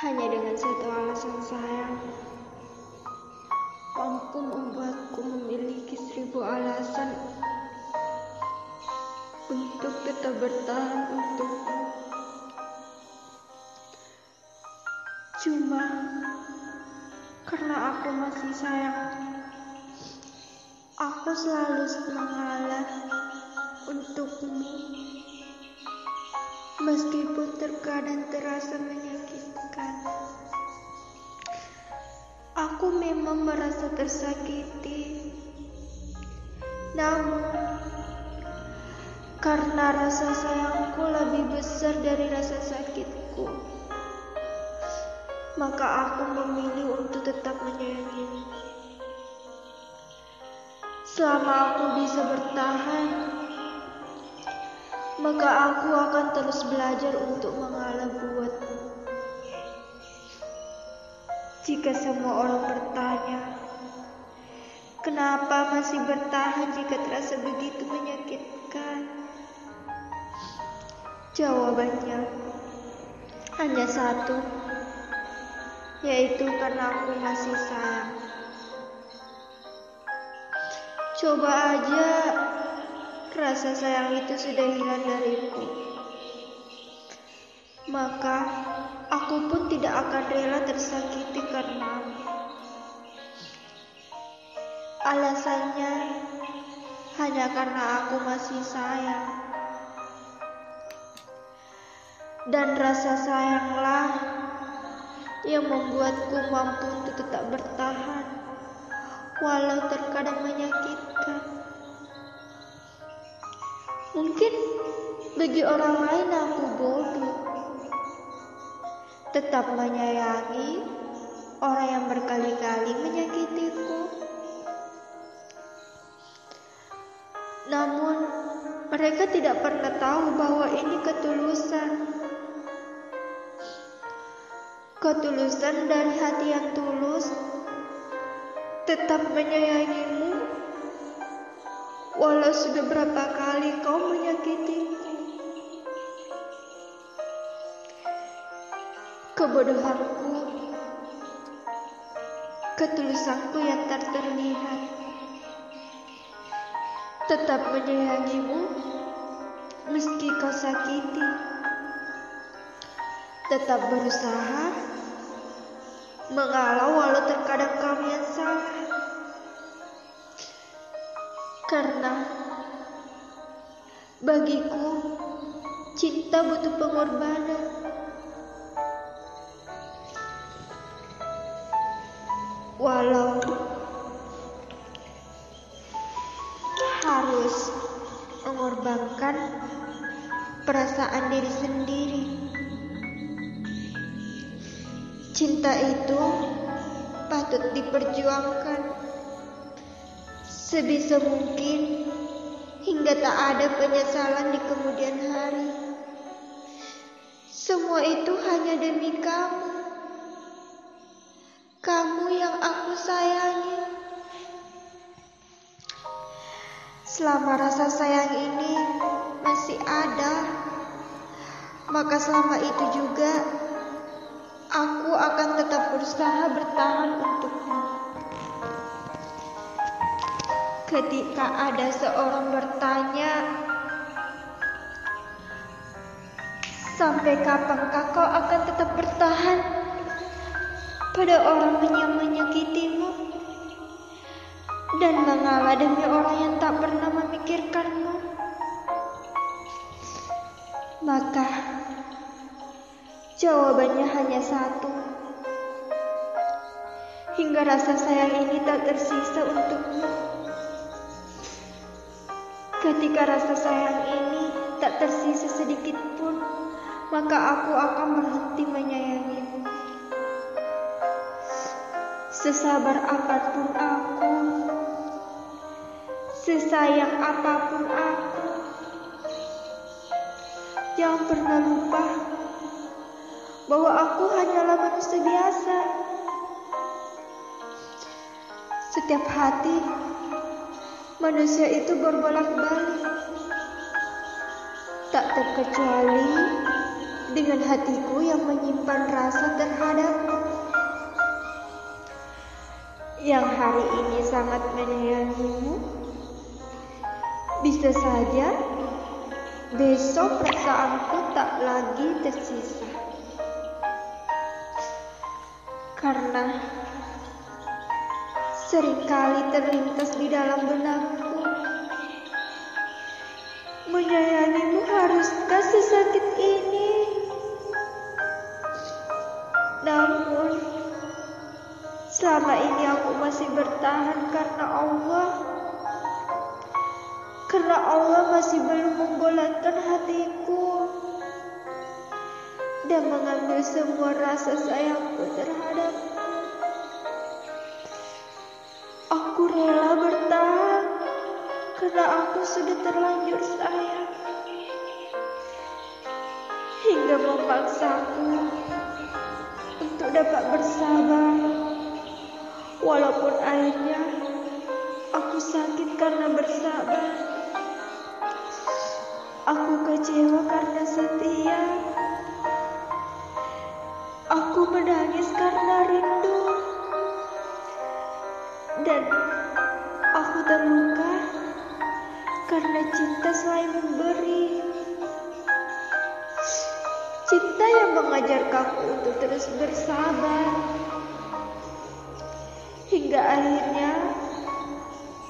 hanya dengan satu alasan sayang mampu membuatku memiliki seribu alasan untuk tetap bertahan untukmu. Cuma karena aku masih sayang, aku selalu mengalah untukmu. Meskipun terkadang terasa menyakitkan. Aku memang merasa tersakiti. Namun, karena rasa sayangku lebih besar dari rasa sakitku, maka aku memilih untuk tetap menyayangimu. Selama aku bisa bertahan, maka aku akan terus belajar untuk mengalah buatmu. Jika semua orang bertanya, kenapa masih bertahan jika terasa begitu menyakitkan? Jawabannya hanya satu, yaitu karena aku masih sayang. Coba aja rasa sayang itu sudah hilang dariku. Maka aku pun tidak akan rela tersakiti karenamu. Alasannya hanya karena aku masih sayang. Dan rasa sayanglah yang membuatku mampu untuk tetap bertahan walau terkadang menyakitkan. Mungkin bagi orang lain aku. Tetap menyayangi orang yang berkali-kali menyakitiku. Namun mereka tidak pernah tahu bahwa ini ketulusan. Ketulusan dari hati yang tulus tetap menyayangimu walau sudah berapa kali kau menyakitiku. Kebodohanku, ketulusanku yang tak terlihat, tetap menyayangimu meski kau sakiti, tetap berusaha mengalah walau terkadang kami yang salah. Karena bagiku cinta butuh pengorbanan. Walau harus mengorbankan perasaan diri sendiri. Cinta itu patut diperjuangkan sebisa mungkin hingga tak ada penyesalan di kemudian hari. Semua itu hanya demi kamu. Kamu yang aku sayangi. Selama rasa sayang ini masih ada, maka selama itu juga aku akan tetap berusaha bertahan untukmu. Ketika ada seorang bertanya, sampai kapankah kau akan tetap bertahan pada orang yang menyakitimu dan mengalah demi orang yang tak pernah memikirkanmu? Maka jawabannya hanya satu. Hingga rasa sayang ini tak tersisa untukmu. Ketika rasa sayang ini tak tersisa sedikit pun, maka aku akan berhenti menyayangimu. Sesabar apa pun aku, sesayang apa pun aku, jangan pernah lupa bahwa aku hanyalah manusia biasa. Setiap hati manusia itu berbolak-balik, tak terkecuali dengan hatiku yang menyimpan rasa terhadapmu. Yang hari ini sangat menyayangimu, bisa saja besok perasaanku tak lagi tersisa. Karena sering kali terlintas di dalam benakku Menyayangimu selama ini aku masih bertahan karena Allah. Karena Allah masih belum membolehkan hatiku dan mengambil semua rasa sayangku terhadapmu. Aku rela bertahan karena aku sudah terlanjur sayang hingga memaksaku untuk dapat bersabar walaupun akhirnya aku sakit karena bersabar aku kecewa karena setia aku menangis karena rindu dan aku terluka karena cinta selain memberi. Cinta yang mengajarkanku untuk terus bersabar. Hingga akhirnya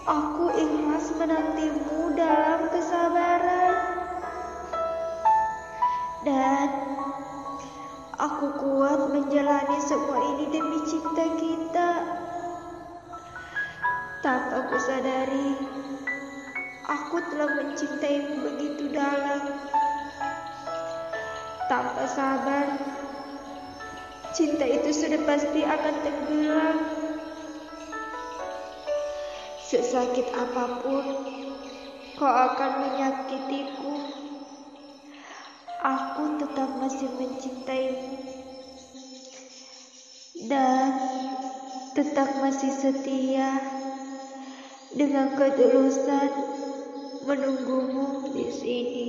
aku ikhlas menantimu dalam kesabaran. Dan aku kuat menjalani semua ini demi cinta kita. Tanpa aku sadari Aku telah mencintaimu begitu dalam. Tanpa sabar, cinta itu sudah pasti akan tenggelam. Sesakit apa pun, kau akan menyakitiku. Aku tetap masih mencintaimu. Dan tetap masih setia dengan ketulusan menunggumu di sini.